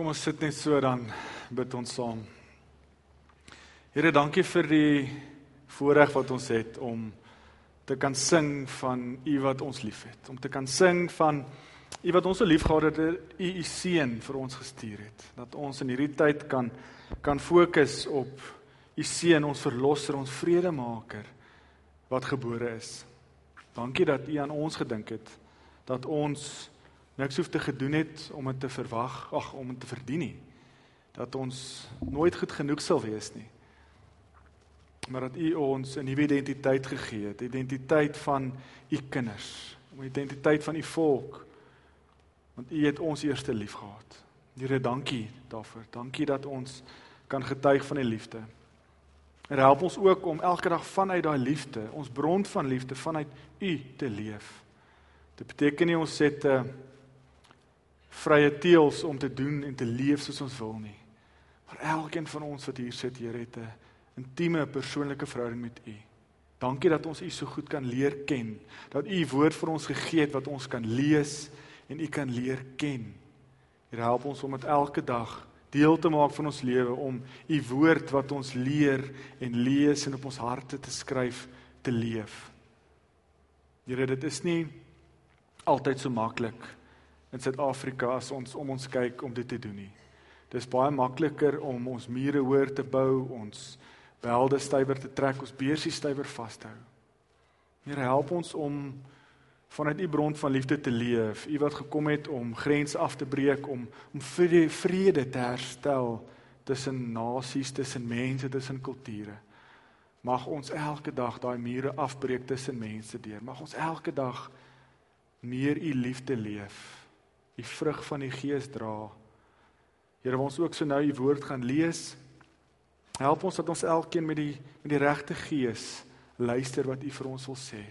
Kom ons sit net so dan bid ons saam. Here, dankie vir die voorreg wat ons het om te kan sing van U wat ons liefhet, om te kan sing van U wat ons so liefgehad het, U U seun vir ons gestuur het. Dat ons in hierdie tyd kan kan fokus op U seun, ons verlosser, ons vredemaker wat gebore is. Dankie dat U aan ons gedink het dat ons niks hoef te gedoen het om dit te verwag, ag om dit te verdien nie. Dat ons nooit goed genoeg sal wees nie. Maar dat U ons 'n nuwe identiteit gegee het, identiteit van U kinders, 'n identiteit van U volk. Want U het ons eerste lief gehad. Here, dankie daarvoor. Dankie dat ons kan getuig van U liefde. En help ons ook om elke dag vanuit daai liefde, ons bron van liefde vanuit U te leef. Dit beteken nie ons het 'n uh, vrye teels om te doen en te leef soos ons wil nie. Maar elkeen van ons wat hier sit, Here, het 'n intieme persoonlike verhouding met U. Dankie dat ons U so goed kan leer ken. Dat U woord vir ons gegee het wat ons kan lees en U kan leer ken. Here, help ons om dit elke dag deel te maak van ons lewe om U woord wat ons leer en lees en op ons harte te skryf te leef. Here, dit is nie altyd so maklik nie in Suid-Afrika as ons om ons kyk om dit te doen nie. Dis baie makliker om ons mure hoër te bou, ons belde stywer te trek, ons beursie stywer vas te hou. Here help ons om vanuit u bron van liefde te leef. U wat gekom het om grense af te breek, om om vrede, te herstel tussen nasies, tussen mense, tussen kulture. Mag ons elke dag daai mure afbreek tussen mense deur. Mag ons elke dag meer u liefde leef die vrug van die Gees dra. Here, ons ook so nou u woord gaan lees. Help ons dat ons elkeen met die met die regte gees luister wat u vir ons wil sê.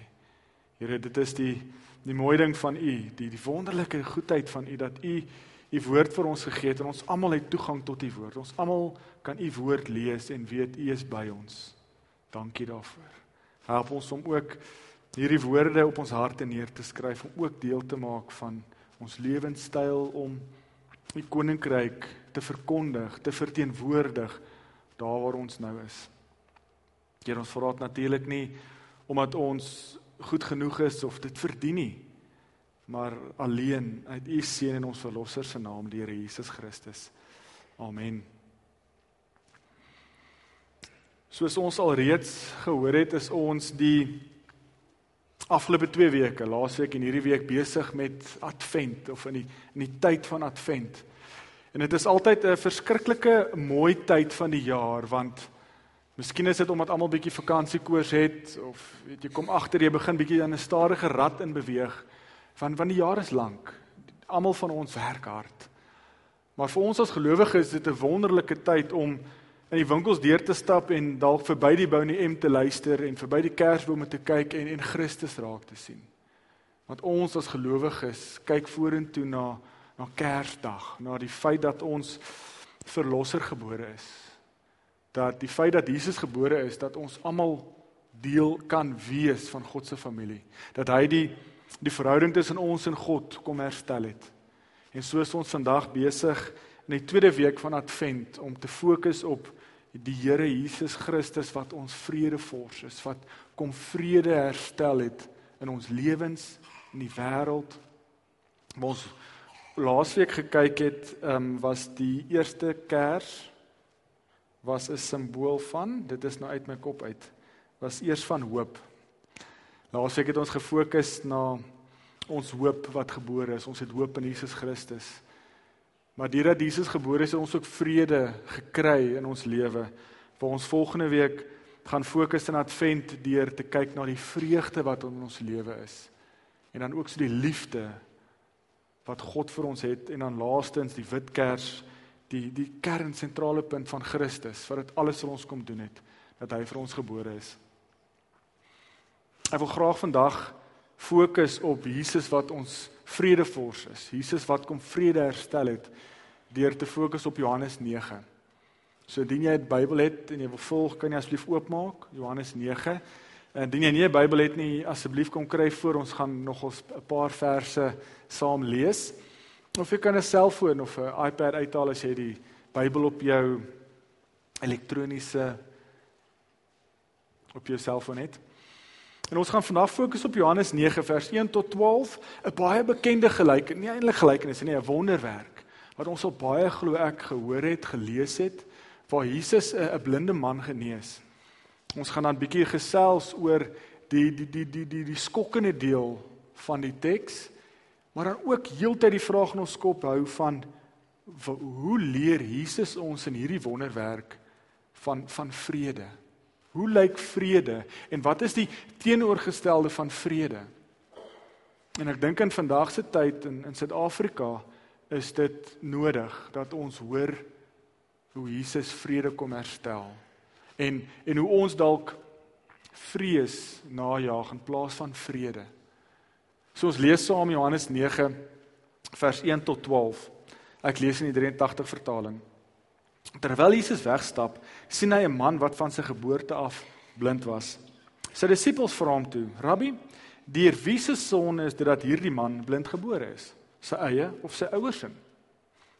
Here, dit is die die mooi ding van u, die die wonderlike goedheid van u dat u u woord vir ons gegee het en ons almal het toegang tot u woord. Ons almal kan u woord lees en weet u is by ons. Dankie daarvoor. Help ons om ook hierdie woorde op ons harte neer te skryf om ook deel te maak van ons lewenstyl om die koninkryk te verkondig, te verteenwoordig daar waar ons nou is. Hier ons verraad natuurlik nie omdat ons goed genoeg is of dit verdien nie, maar alleen uit U seën en ons verlosser se naam, die Here Jesus Christus. Amen. Soos ons al reeds gehoor het, is ons die afgelope 2 weke, laasweek en hierdie week besig met Advent of in die in die tyd van Advent. En dit is altyd 'n verskriklike mooi tyd van die jaar want miskien is dit omdat almal bietjie vakansiekoers het of weet jy kom agter jy begin bietjie aan 'n stadige rat in beweeg van want die jaar is lank. Almal van ons werk hard. Maar vir ons as gelowiges is dit 'n wonderlike tyd om in die winkels deur te stap en dalk verby die Bonnie M te luister en verby die kersbome te kyk en en Christus raak te sien. Want ons as gelowiges kyk vorentoe na na Kersdag, na die feit dat ons verlosser gebore is. Dat die feit dat Jesus gebore is, dat ons almal deel kan wees van God se familie. Dat hy die die verhouding tussen ons en God kom herstel het. En so is ons vandag besig in die tweede week van Advent om te fokus op die Here Jesus Christus wat ons vredevors is, wat kom vrede herstel het in ons lewens, in die wêreld. Ons laasweek gekyk het, ehm um, was die eerste Kers was 'n simbool van, dit is nou uit my kop uit, was eers van hoop. Laasweek het ons gefokus na ons hoop wat gebore is. Ons het hoop in Jesus Christus. Maar deurdat Jesus gebore is, het ons ook vrede gekry in ons lewe. Vir ons volgende week gaan fokus in Advent deur te kyk na die vreugde wat in ons lewe is. En dan ook so die liefde wat God vir ons het en dan laastens die wit kers, die die kern sentrale punt van Christus wat dit alles vir ons kom doen het dat hy vir ons gebore is. Ek wil graag vandag fokus op Jesus wat ons vredevors is. Jesus wat kom vrede herstel het deur te fokus op Johannes 9. So indien jy 'n Bybel het en jy wil volg, kan jy asseblief oopmaak Johannes 9. En indien jy nie 'n Bybel het nie, asseblief kom kry voor ons gaan nog ons 'n paar verse saam lees. Of jy kan 'n selfoon of 'n iPad uithaal as jy die Bybel op jou elektroniese op jou selfoon het. En ons gaan vandag fokus op Johannes 9 vers 1 tot 12, 'n baie bekende gelykenis, nie eintlik gelykenis nie, 'n wonderwerk wat ons al baie glo ek gehoor het, gelees het waar Jesus 'n blinde man genees. Ons gaan dan 'n bietjie gesels oor die die die die die die skokkende deel van die teks, maar dan ook heeltyd die vraag in ons kop hou van hoe leer Jesus ons in hierdie wonderwerk van van vrede? Hoe lyk vrede en wat is die teenoorgestelde van vrede? En ek dink in vandag se tyd in in Suid-Afrika is dit nodig dat ons hoor hoe Jesus vrede kom herstel en en hoe ons dalk vrees najaag in plaas van vrede. So ons lees saam Johannes 9 vers 1 tot 12. Ek lees in die 83 vertaling. Terwyl Jesus wegstap, sien hy 'n man wat van sy geboorte af blind was. Sy disippels vra hom toe: "Rabbi, deur wie se sonde is dit dat hierdie man blind gebore is? Sy eie of sy ouers se?"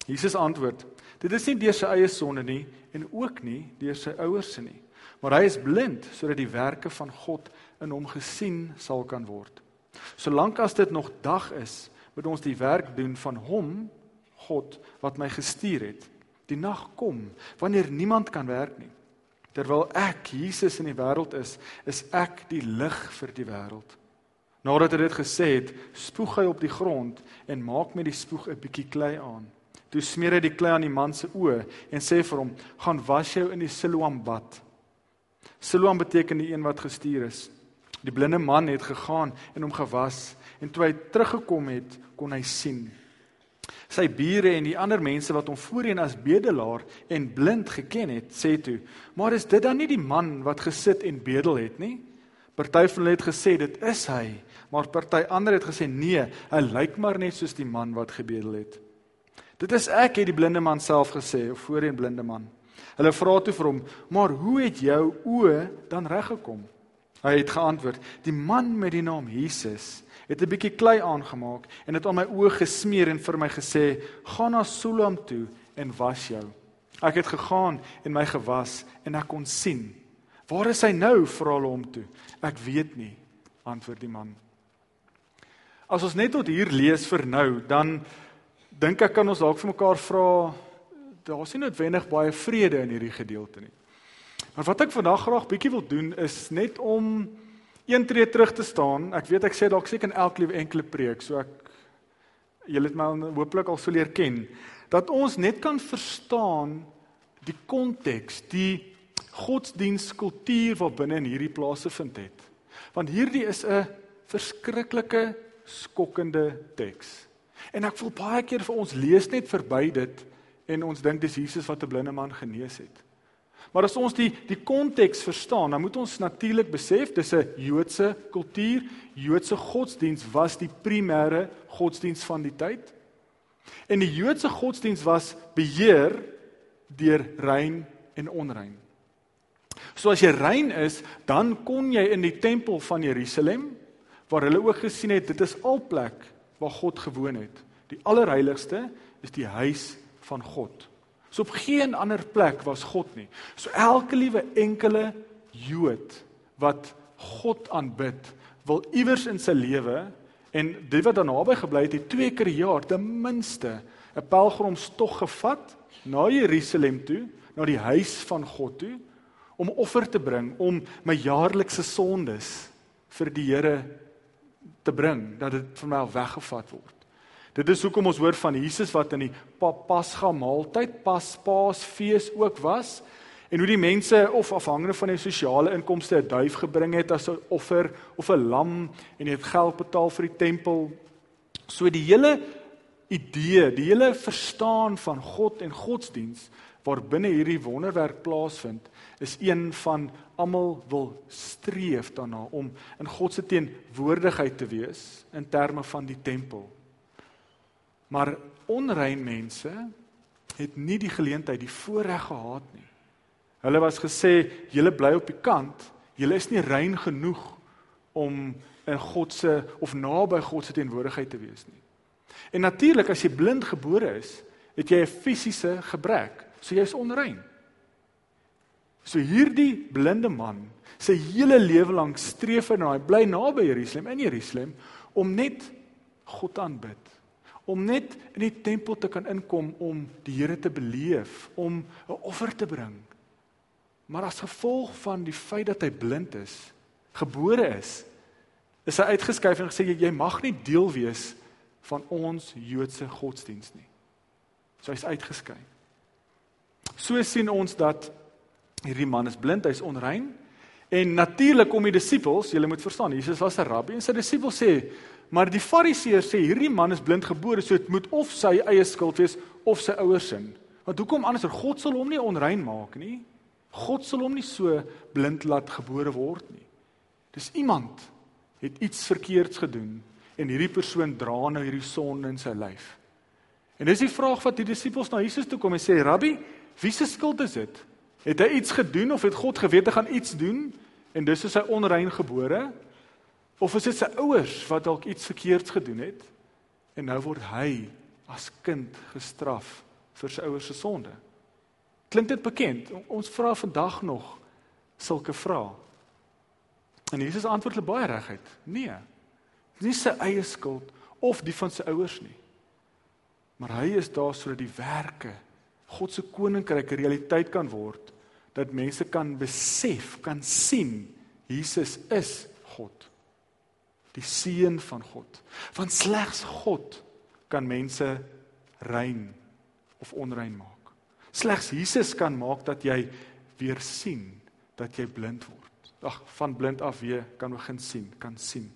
Jesus antwoord: "Dit is nie deur sy eie sonde nie en ook nie deur sy ouers se nie, maar hy is blind sodat die werke van God in hom gesien sal kan word. Solank as dit nog dag is, moet ons die werk doen van hom, God wat my gestuur het." Die nag kom wanneer niemand kan werk nie. Terwyl ek Jesus in die wêreld is, is ek die lig vir die wêreld. Nadat hy dit gesê het, spoeg hy op die grond en maak met die spoeg 'n bietjie klei aan. Toe smeer hy die klei aan die man se oë en sê vir hom: "Gaan was jou in die Siloam bad." Siloam beteken die een wat gestuur is. Die blinde man het gegaan en hom gewas en toe hy teruggekom het, kon hy sien. Sy bure en die ander mense wat hom voorheen as bedelaar en blind geken het, sê toe: "Maar is dit dan nie die man wat gesit en bedel het nie?" Party van hulle het gesê dit is hy, maar party ander het gesê nee, hy lyk maar net soos die man wat gebedel het. Dit is ek, het die blinde man self gesê, of voorheen blinde man. Hulle vra toe vir hom: "Maar hoe het jou oë dan reggekom?" Hy het geantwoord: "Die man met die naam Jesus het 'n bietjie klei aangemaak en dit aan my oë gesmeer en vir my gesê: "Gaan na Siloam toe en was jou." Ek het gegaan en my gewas en ek kon sien. "Waar is hy nou?" vra hulle hom toe. "Ek weet nie," antwoord die man. As ons net tot hier lees vir nou, dan dink ek kan ons dalk vir mekaar vra daar's nie noodwendig baie vrede in hierdie gedeelte nie. Maar wat ek vandag graag bietjie wil doen is net om een tree terug te staan. Ek weet ek sê dalk seker in elke liewe enkele preek, so ek julle het my hooplik al sou leer ken dat ons net kan verstaan die konteks, die godsdienstkultuur wat binne in hierdie plase vind het. Want hierdie is 'n verskriklike skokkende teks. En ek voel baie keer vir ons lees net verby dit en ons dink dis Jesus wat 'n blinde man genees het. Maar as ons die die konteks verstaan, dan moet ons natuurlik besef dis 'n Joodse kultuur. Joodse godsdiens was die primêre godsdiens van die tyd. En die Joodse godsdiens was beheer deur rein en onrein. So as jy rein is, dan kon jy in die tempel van Jerusalem waar hulle ook gesien het dit is al plek waar God gewoon het. Die allerheiligste is die huis van God. So op geen ander plek was God nie. So elke liewe enkele Jood wat God aanbid, wil iewers in sy lewe en die wat daar naby gebly het, het twee keer per jaar ten minste 'n pelgrimstog gevat na Jerusalem toe, na die huis van God toe om offer te bring om my jaarlikse sondes vir die Here te bring dat dit vir my weggevat word. Dit is hoekom ons hoor van Jesus wat in die Pasga maaltyd, Pas Paasfees ook was en hoe die mense of afhangende van die sosiale inkomste 'n duif gebring het as 'n offer of 'n lam en het geld betaal vir die tempel. So die hele idee, die hele verstaan van God en godsdiens waar binne hierdie wonderwerk plaasvind, is een van almal wil streef daarna om in God se teenwoordigheid te wees in terme van die tempel. Maar onrein mense het nie die geleentheid, die voorreg gehad nie. Hulle was gesê, julle bly op die kant, julle is nie rein genoeg om in God se of naby God se teenwoordigheid te wees nie. En natuurlik as jy blind gebore is, het jy 'n fisiese gebrek. So jy's onrein. So hierdie blinde man, sy hele lewe lank streef hy na, hy bly naby Jerusalem in Jerusalem om net God aanbid. Om net in die tempel te kan inkom om die Here te beleef, om 'n offer te bring. Maar as gevolg van die feit dat hy blind is, gebore is, is hy uitgeskuif en gesê jy mag nie deel wees van ons Joodse godsdiens nie. So hy's uitgeskei. So sien ons dat hierdie man is blind, hy's onrein en natuurlik kom die disippels, julle moet verstaan, Jesus was 'n rabbi en sy disippels sê, maar die fariseërs sê hierdie man is blind gebore, so dit moet of sy eie skuld wees of sy ouers se. Want hoekom anders? God sal hom nie onrein maak nie. God sal hom nie so blind laat gebore word nie. Dis iemand het iets verkeerds gedoen en hierdie persoon dra nou hierdie sonde in sy lyf. En dis die vraag wat die disippels na Jesus toe kom en sê: "Rabbi, wie se skuld is dit? Het hy iets gedoen of het God geweet hy gaan iets doen en dis is hy onrein gebore? Of is dit sy ouers wat dalk iets verkeerds gedoen het en nou word hy as kind gestraf vir sy ouers se sonde?" Klink dit bekend? Ons vra vandag nog sulke vrae. En Jesus antwoord hulle baie reguit. Nee. Nie sy eie skuld of die van sy ouers nie. Maar hy is daar sodat die werke God se koninkryk 'n realiteit kan word dat mense kan besef, kan sien Jesus is God. Die seun van God. Want slegs God kan mense rein of onrein maak. Slegs Jesus kan maak dat jy weer sien, dat jy blind word. Ag, van blind af weer kan begin sien, kan sien.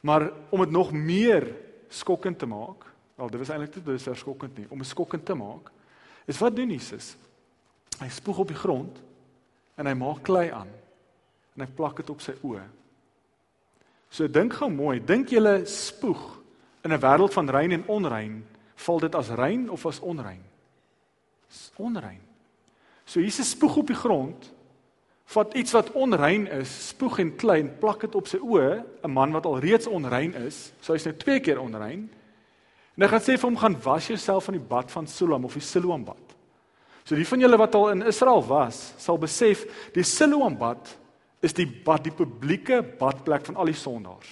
Maar om dit nog meer skokkend te maak, wel dit was eintlik te dis skokkend nie, om dit skokkend te maak, is wat doen Jesus? Hy spoeg op die grond en hy maak klei aan en hy plak dit op sy oë. So dink gou mooi, dink jy spoeg in 'n wêreld van rein en onrein, val dit as rein of as onrein? onrein. So Jesus spoeg op die grond, vat iets wat onrein is, spoeg en klein, plak dit op sy oë, 'n man wat al reeds onrein is, so hy's nou twee keer onrein. En hy gaan sê vir hom gaan was jouself van die bad van Siloam of die Siloam bad. So die van julle wat al in Israel was, sal besef die Siloam bad is die bad die publieke badplek van al die sondaars.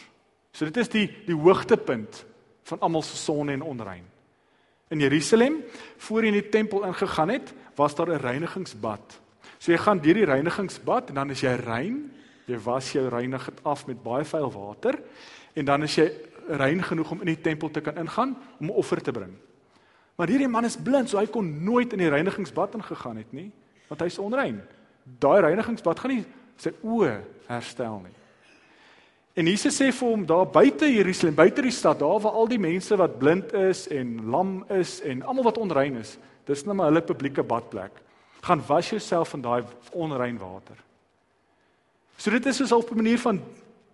So dit is die die hoogtepunt van almal se sonde en onrein. In Jerusalem, voor jy in die tempel ingegaan het, was daar 'n reinigingsbad. So jy gaan deur die reinigingsbad en dan is jy rein. Jy was jou reinig dit af met baie vuil water en dan is jy rein genoeg om in die tempel te kan ingaan om 'n offer te bring. Maar hierdie man is blind, so hy kon nooit in die reinigingsbad ingegaan het nie, want hy's onrein. Daai reinigingsbad gaan nie sy oë herstel nie. En Jesus sê vir hom daar buite Jerusalem, buite die stad, daar waar al die mense wat blind is en lam is en almal wat onrein is, dis net maar hulle publieke badplek. Gaan was jouself van daai onrein water. So dit is 'n manier van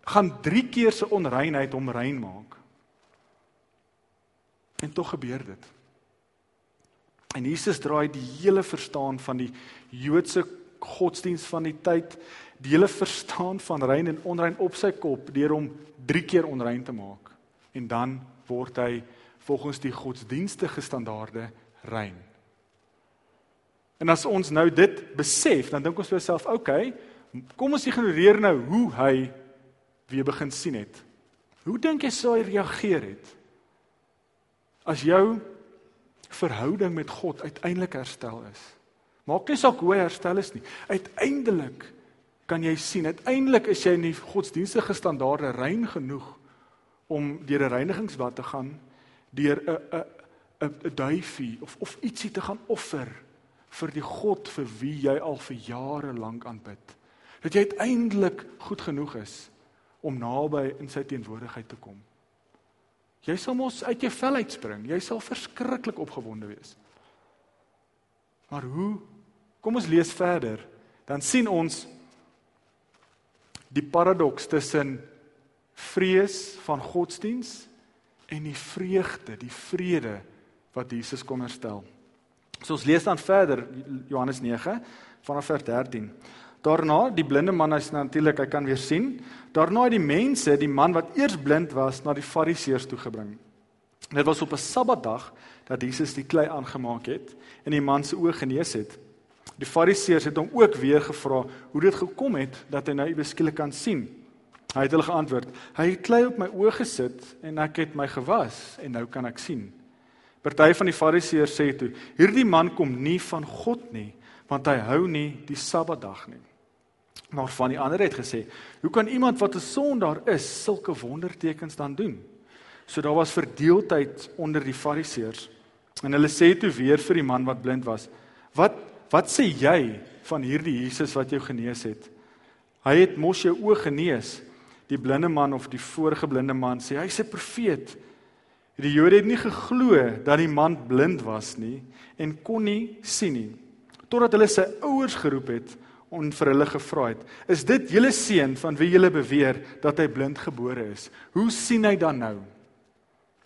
gaan 3 keer se onreinheid hom rein maak. En tog gebeur dit. En Jesus draai die hele verstaan van die Joodse godsdiens van die tyd die hele verstaan van rein en onrein op sy kop deur hom 3 keer onrein te maak en dan word hy volgens die godsdienstige standaarde rein. En as ons nou dit besef, dan dink ons vir osself, oké, okay, kom ons ignoreer nou hoe hy weer begin sien het. Hoe dink jy sou hy reageer het? As jou verhouding met God uiteindelik herstel is. Maak nie saak hoe hy herstel is nie. Uiteindelik kan jy sien uiteindelik is jy in die godsdienstige standaarde rein genoeg om deur 'n reinigingsbad te gaan deur 'n 'n 'n 'n duifie of of ietsie te gaan offer vir die God vir wie jy al vir jare lank aanbid. Dat jy uiteindelik goed genoeg is om naby in sy teenwoordigheid te kom. Jy sal mos uit jou vel uitspring. Jy sal verskriklik opgewonde wees. Maar hoe? Kom ons lees verder. Dan sien ons die paradoks tussen vrees van godsdiens en die vreugde, die vrede wat Jesus kom herstel. So ons lees dan verder Johannes 9 vanaf vers 13. Daarna die blinde man is natuurlik hy kan weer sien. Daarna het die mense die man wat eers blind was na die fariseërs toe gebring. Dit was op 'n Sabbatdag dat Jesus die klei aangemaak het en die man se oë genees het. Die Fariseërs het hom ook weer gevra hoe dit gekom het dat hy nou beskiklik kan sien. Hy het hulle geantwoord: "Hy het klei op my oë gesit en ek het my gewas en nou kan ek sien." Party van die Fariseërs sê toe: "Hierdie man kom nie van God nie, want hy hou nie die Sabbatdag nie." Maar van die ander het gesê: "Hoe kan iemand wat 'n sondaar is, sulke wondertekens dan doen?" So daar was verdeeldheid onder die Fariseërs. En hulle sê toe weer vir die man wat blind was: "Wat wat sê jy van hierdie Jesus wat jou genees het? Hy het mos jou oë genees." Die blinde man of die vorige blinde man sê: "Hy's 'n profeet." Die Jode het nie geglo dat die man blind was nie en kon nie sien nie totdat hulle sy ouers geroep het en vir hulle gevra het: "Is dit julle seun van wie julle beweer dat hy blind gebore is? Hoe sien hy dan nou?"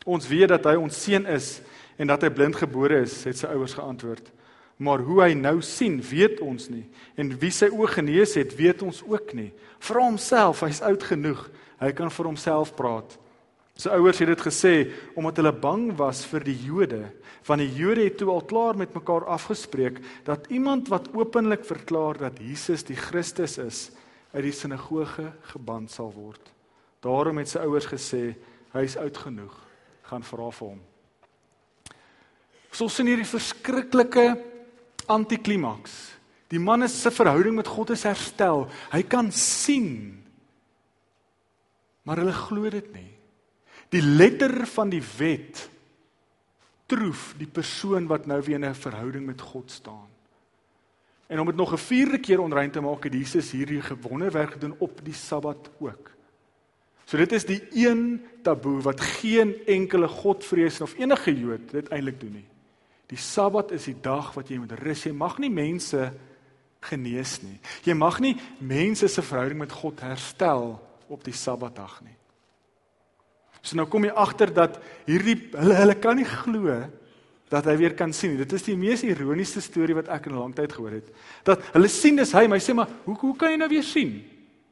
Ons weet dat hy ons seun is en dat hy blind gebore is, het sy ouers geantwoord. Maar hoe hy nou sien, weet ons nie. En wie sy oë genees het, weet ons ook nie. Vra homself, hy's oud genoeg. Hy kan vir homself praat. Sy ouers het dit gesê omdat hulle bang was vir die Jode, want die Jode het toe al klaar met mekaar afgespreek dat iemand wat openlik verklaar dat Jesus die Christus is, uit die sinagoge geban sal word. Daarom het sy ouers gesê hy is oud genoeg, gaan vra vir hom. So sien hierdie verskriklike antiklimaks. Die man se verhouding met God is herstel. Hy kan sien. Maar hulle glo dit nie. Die letter van die wet troef die persoon wat nou weer in 'n verhouding met God staan. En om dit nog 'n vierde keer onrein te maak, het Jesus hierdie wonderwerk gedoen op die Sabbat ook. So dit is die een taboe wat geen enkele godvrees of enige Jood dit eintlik doen nie. Die Sabbat is die dag wat jy moet rus. Jy mag nie mense genees nie. Jy mag nie mense se verhouding met God herstel op die Sabbatdag nie. So nou kom jy agter dat hierdie hulle hulle kan nie glo dat hy weer kan sien. Dit is die mees ironiese storie wat ek in 'n lang tyd gehoor het. Dat hulle sien dis hy, maar hy sê maar hoe hoe kan jy nou weer sien?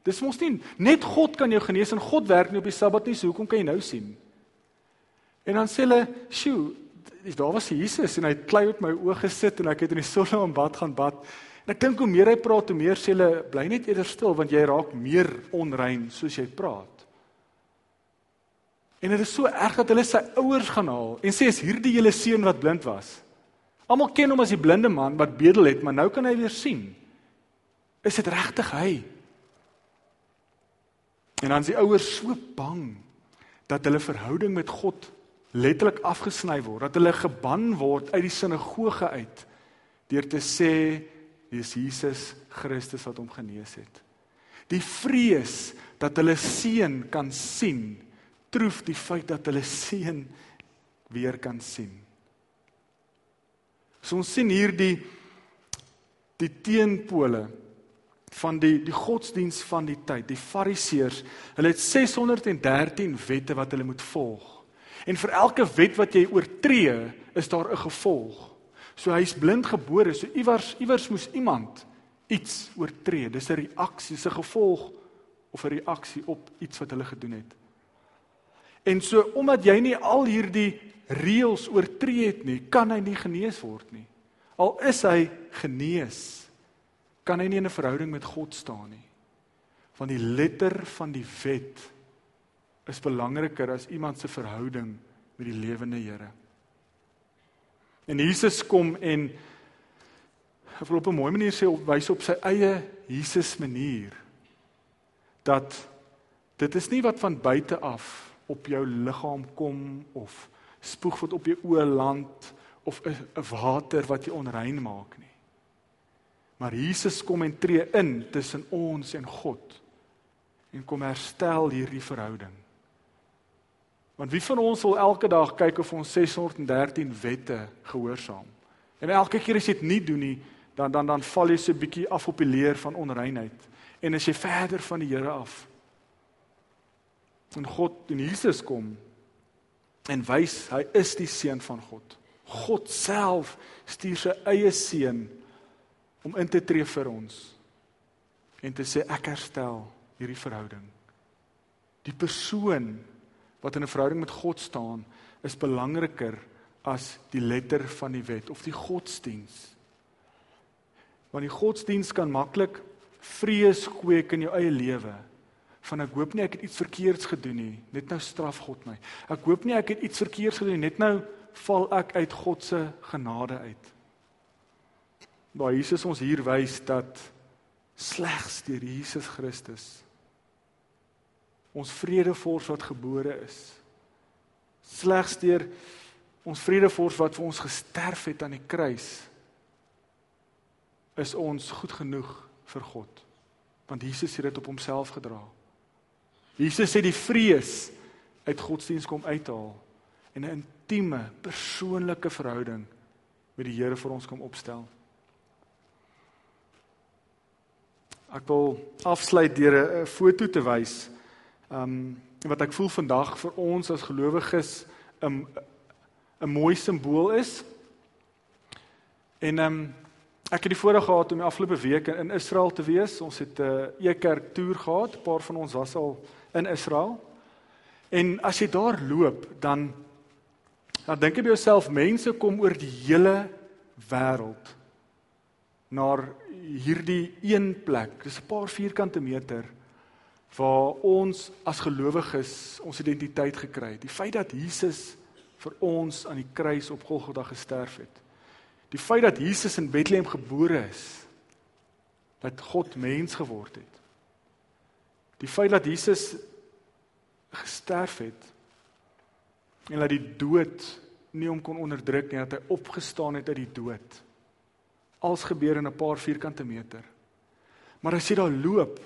Dis mos nie net God kan jou genees en God werk nie op die Sabbat nie, so hoekom kan jy nou sien? En dan sê hulle, "Sjoe, daar was Jesus en hy het klei op my oë gesit en ek het in die son aan bad gaan bad." En ek dink hoe meer hy praat, hoe meer sê hulle, "Bly net eerder stil want jy raak meer onrein soos jy praat." En dit is so erg dat hulle sy ouers gaan haal en sê is hierdie julle seun wat blind was. Almal ken hom as die blinde man wat bedel het, maar nou kan hy weer sien. Is dit regtig hy? En dan is die ouers so bang dat hulle verhouding met God letterlik afgesny word, dat hulle geban word uit die sinagoge uit deur te sê dis Jesus Christus wat hom genees het. Die vrees dat hulle seun kan sien troef die feit dat hulle seun weer kan sien. So ons sien hier die die teenpole van die die godsdiens van die tyd, die fariseërs. Hulle het 613 wette wat hulle moet volg. En vir elke wet wat jy oortree, is daar 'n gevolg. So hy's blind gebore, so iewers iewers moes iemand iets oortree. Dis 'n reaksie, 'n gevolg of 'n reaksie op iets wat hulle gedoen het. En so omdat jy nie al hierdie reëls oortree het nie, kan hy nie genees word nie. Al is hy genees, kan hy nie in 'n verhouding met God staan nie. Want die letter van die wet is belangriker as iemand se verhouding met die lewende Here. En Jesus kom en hy wil op 'n mooi manier sê wys op sy eie Jesus manier dat dit is nie wat van buite af op jou liggaam kom of spoeg wat op jou oë land of 'n water wat jou onrein maak nie. Maar Jesus kom en tree in tussen ons en God en kom herstel hierdie verhouding. Want wie van ons wil elke dag kyk of ons 613 wette gehoorsaam? En elke keer as jy dit nie doen nie, dan dan dan val jy so 'n bietjie af op die leer van onreinheid en as jy verder van die Here af en God en Jesus kom en wys hy is die seun van God. God self stuur sy eie seun om in te tree vir ons en te sê ek herstel hierdie verhouding. Die persoon wat in 'n verhouding met God staan, is belangriker as die letter van die wet of die godsdiens. Want die godsdiens kan maklik vrees kweek in jou eie lewe. Van ek hoop nie ek het iets verkeerds gedoen nie, net nou straf God my. Ek hoop nie ek het iets verkeerds gedoen nie, net nou val ek uit God se genade uit. Maar Jesus ons hier wys dat slegs deur Jesus Christus ons vredevors wat gebore is. Slegs deur ons vredevors wat vir ons gesterf het aan die kruis is ons goed genoeg vir God. Want Jesus het dit op homself gedra. Jesus het die vrees uit godsdiens kom uithaal en 'n intieme persoonlike verhouding met die Here vir ons kom opstel. Ek wil afsluit deur 'n foto te wys. Um wat ek voel vandag vir ons as gelowiges 'n 'n mooi simbool is. En um ek het die voorreg gehad om die afgelope week in Israel te wees. Ons het 'n uh, e-kerk toer gehad. 'n Paar van ons was al in Israel. En as jy daar loop, dan dan dink jy by jouself, mense kom oor die hele wêreld na hierdie een plek. Dis 'n paar vierkante meter waar ons as gelowiges ons identiteit gekry het. Die feit dat Jesus vir ons aan die kruis op Golgotha gesterf het. Die feit dat Jesus in Bethlehem gebore is. Dat God mens geword het. Die feit dat Jesus gesterf het en dat die dood nie hom kon onderdruk nie, dat hy opgestaan het uit die dood als gebeur in 'n paar vierkante meter. Maar as jy daar loop,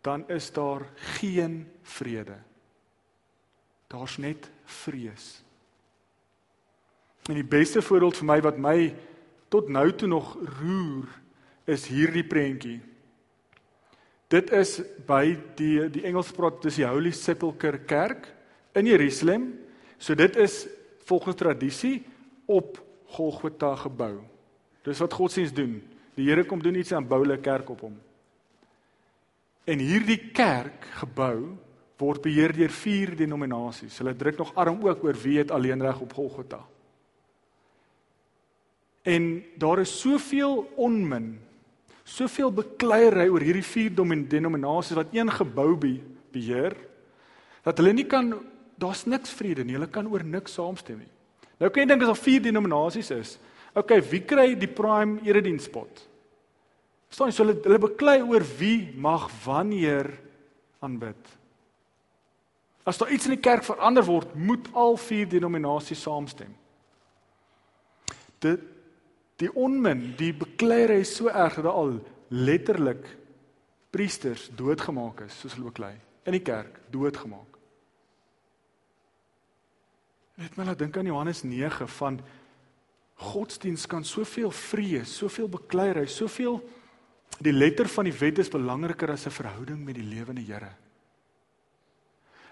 dan is daar geen vrede. Daar's net vrees. En die beste voorbeeld vir my wat my tot nou toe nog roer, is hierdie prentjie. Dit is by die die Engels praat dis die Holy Sepulchre kerk in Jerusalem. So dit is volgens tradisie op Golgotha gebou. Dis wat godsdiens doen. Die Here kom doen iets aan bou 'n kerk op hom. En hierdie kerk gebou word beheer deur vier denominasies. Hulle druk nog arm ook oor wie het alleenreg op Golgotha. En daar is soveel onmin, soveel bekleierery oor hierdie vier denominasies wat een gebou beheer dat hulle nie kan daar's niks vrede nie. Hulle kan oor niks saamstem nie. Nou kan jy dink as daar vier denominasies is, Okay, wie kry die prime eredienspot? Verstaan jy, so hulle hulle beklei oor wie mag wanneer aanbid. As daar iets in die kerk verander word, moet al vier denominasies saamstem. Dit die onmin, die bekleierery is so erg dat al letterlik priesters doodgemaak is, soos hulle beklei in die kerk, doodgemaak. Net maar laat dink aan Johannes 9 van Godsdiens kan soveel vrees, soveel bekleierery, soveel die letter van die wet is belangriker as 'n verhouding met die lewende Here.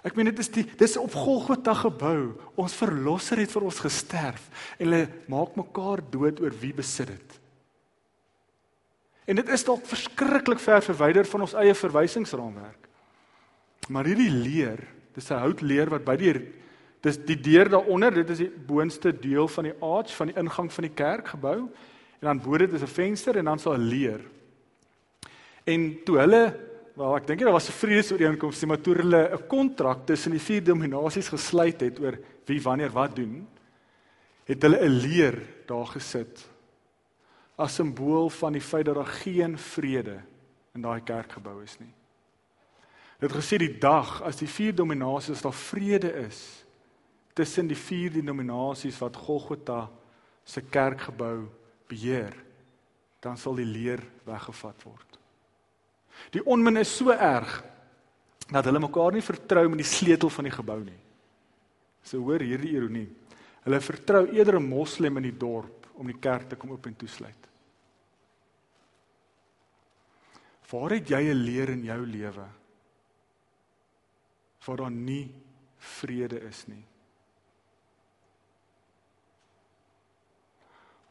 Ek meen dit is die dis op Golgotha gebou. Ons verlosser het vir ons gesterf en hulle maak mekaar dood oor wie besit dit. En dit is dalk verskriklik ver verwyder van ons eie verwysingsraamwerk. Maar hierdie leer, dis 'n houtleer wat by die Dis die deur daaronder, dit is die boonste deel van die arch van die ingang van die kerkgebou. En dan bo dit is 'n venster en dan sal 'n leer. En toe hulle, wel ek dink daar was 'n vredesooreenkoms, maar toe hulle 'n kontrak tussen die vier dominasies gesluit het oor wie wanneer wat doen, het hulle 'n leer daar gesit as simbool van die feit dat daar geen vrede in daai kerkgebou is nie. Dit gesê die dag as die vier dominasies daar vrede is, tussen die vier denominasies wat Golgotha se kerkgebou beheer, dan sal die leer weggevat word. Die onmin is so erg dat hulle mekaar nie vertrou met die sleutel van die gebou nie. So hoor hierdie ironie. Hulle vertrou eerder 'n moslem in die dorp om die kerk te kom oop en toesluit. Waar het jy 'n leer in jou lewe waar daar nie vrede is nie?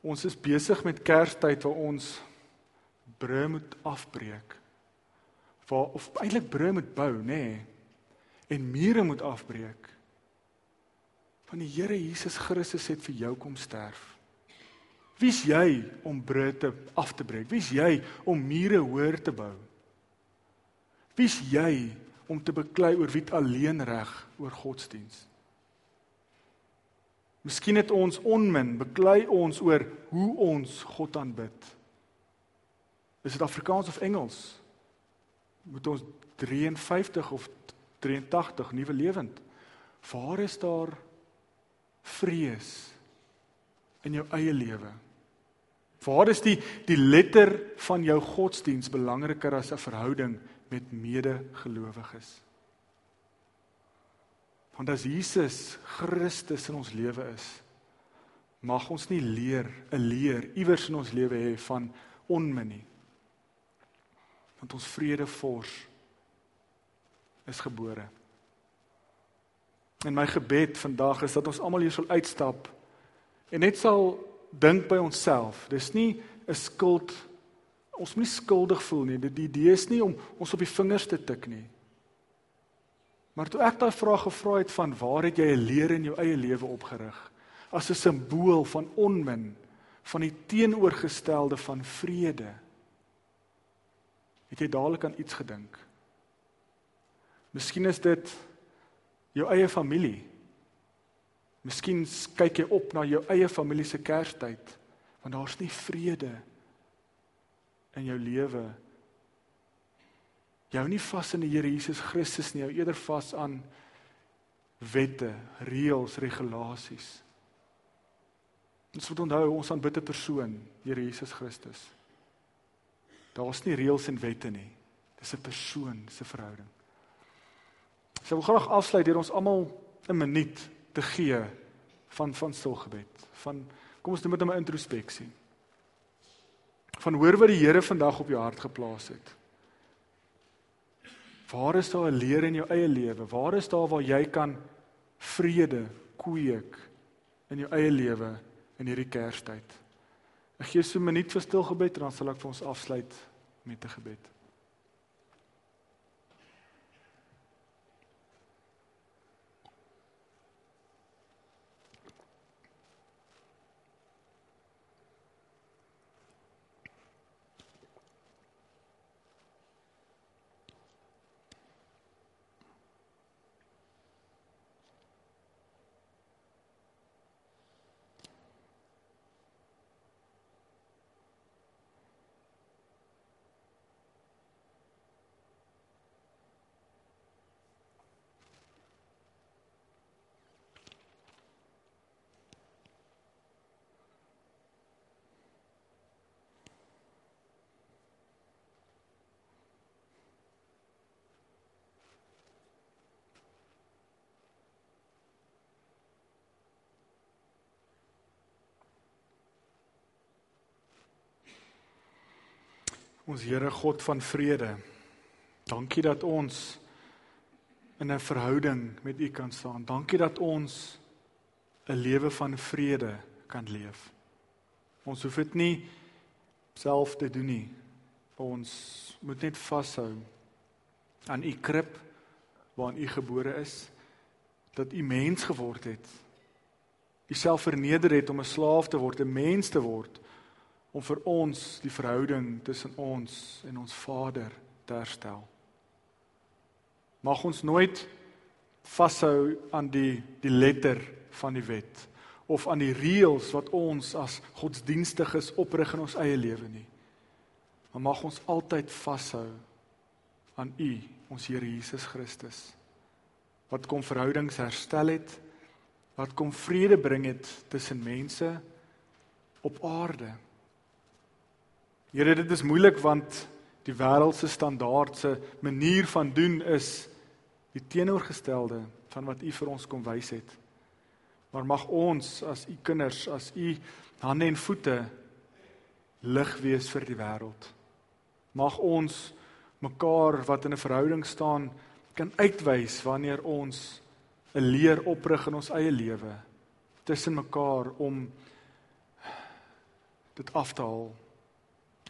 Ons is besig met Kerstyd waar ons brûe moet afbreek. Waar of eintlik brûe moet bou, nê? Nee, en mure moet afbreek. van die Here Jesus Christus het vir jou kom sterf. Wie's jy om brûe af te breek? Wie's jy om mure hoër te bou? Wie's jy om te beklei oor wie alleen reg oor godsdiens? Miskien het ons onmin beklei ons oor hoe ons God aanbid. Is dit Afrikaans of Engels? Moet ons 53 of 83 nuwe lewend? Waar is daar vrees in jou eie lewe? Waar is die die letter van jou godsdiens belangriker as 'n verhouding met medegelowiges? Want as Jesus Christus in ons lewe is, mag ons nie leer 'n leer iewers in ons lewe hê van onmin nie. Want ons vredevors is gebore. En my gebed vandag is dat ons almal hier sal uitstap en net sal dink by onsself. Dis nie 'n skuld ons moet nie skuldig voel nie. Die idee is nie om ons op die vingers te tik nie. Maar toe ek daai vraag gevra het van waar het jy 'n leer in jou eie lewe opgerig as 'n simbool van onmin, van die teenoorgestelde van vrede. Het jy dadelik aan iets gedink? Miskien is dit jou eie familie. Miskien kyk jy op na jou eie familie se Kerstyd want daar's nie vrede in jou lewe. Jy hou nie vas in die Here Jesus Christus nie, jy eerder vas aan wette, reëls, regulasies. Ons moet onthou ons aanbid 'n persoon, Here Jesus Christus. Daar's nie reëls en wette nie. Dis 'n persoon, dis 'n verhouding. So ek wil graag afsluit deur ons almal 'n minuut te gee van van stilgebed. Van kom ons doen met 'n introspeksie. Van hoor wat die Here vandag op jou hart geplaas het. Waar is daar 'n leer in jou eie lewe? Waar is daar waar jy kan vrede kweek in jou eie lewe in hierdie Kerstyd? Ek gee so 'n minuut vir stilgebed en dan sal ek vir ons afsluit met 'n gebed. Ons Here God van vrede. Dankie dat ons in 'n verhouding met U kan staan. Dankie dat ons 'n lewe van vrede kan leef. Ons hoef dit nie self te doen nie. Ons moet net vashou aan U krib waarin U gebore is, dat U mens geword het. U self verneder het om 'n slaaf te word, 'n mens te word om vir ons die verhouding tussen ons en ons Vader te herstel. Mag ons nooit vashou aan die die letter van die wet of aan die reëls wat ons as godsdienstiges oprig in ons eie lewe nie. Maar mag ons altyd vashou aan U, ons Here Jesus Christus wat kom verhoudings herstel het, wat kom vrede bring het tussen mense op aarde. Here, dit is moeilik want die wêreld se standaard se manier van doen is die teenoorgestelde van wat U vir ons kom wys het. Maar mag ons as U kinders, as U hande en voete lig wees vir die wêreld. Mag ons mekaar wat in 'n verhouding staan kan uitwys wanneer ons 'n leer oprig in ons eie lewe tussen mekaar om dit af te haal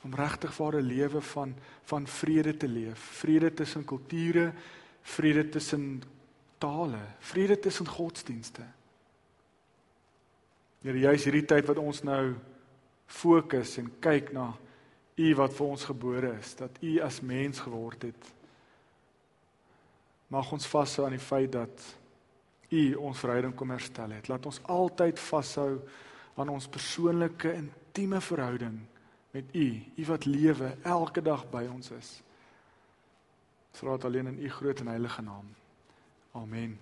om regtig ware lewe van van vrede te leef, vrede tussen kulture, vrede tussen tale, vrede tussen godsdienste. Here, juis hierdie tyd wat ons nou fokus en kyk na U wat vir ons gebore is, dat U as mens geword het. Mag ons vashou aan die feit dat U ons verhouding kom herstel het. Laat ons altyd vashou aan ons persoonlike intieme verhouding met U, U wat lewe elke dag by ons is. Vra dit alleen in U groot en heilige naam. Amen.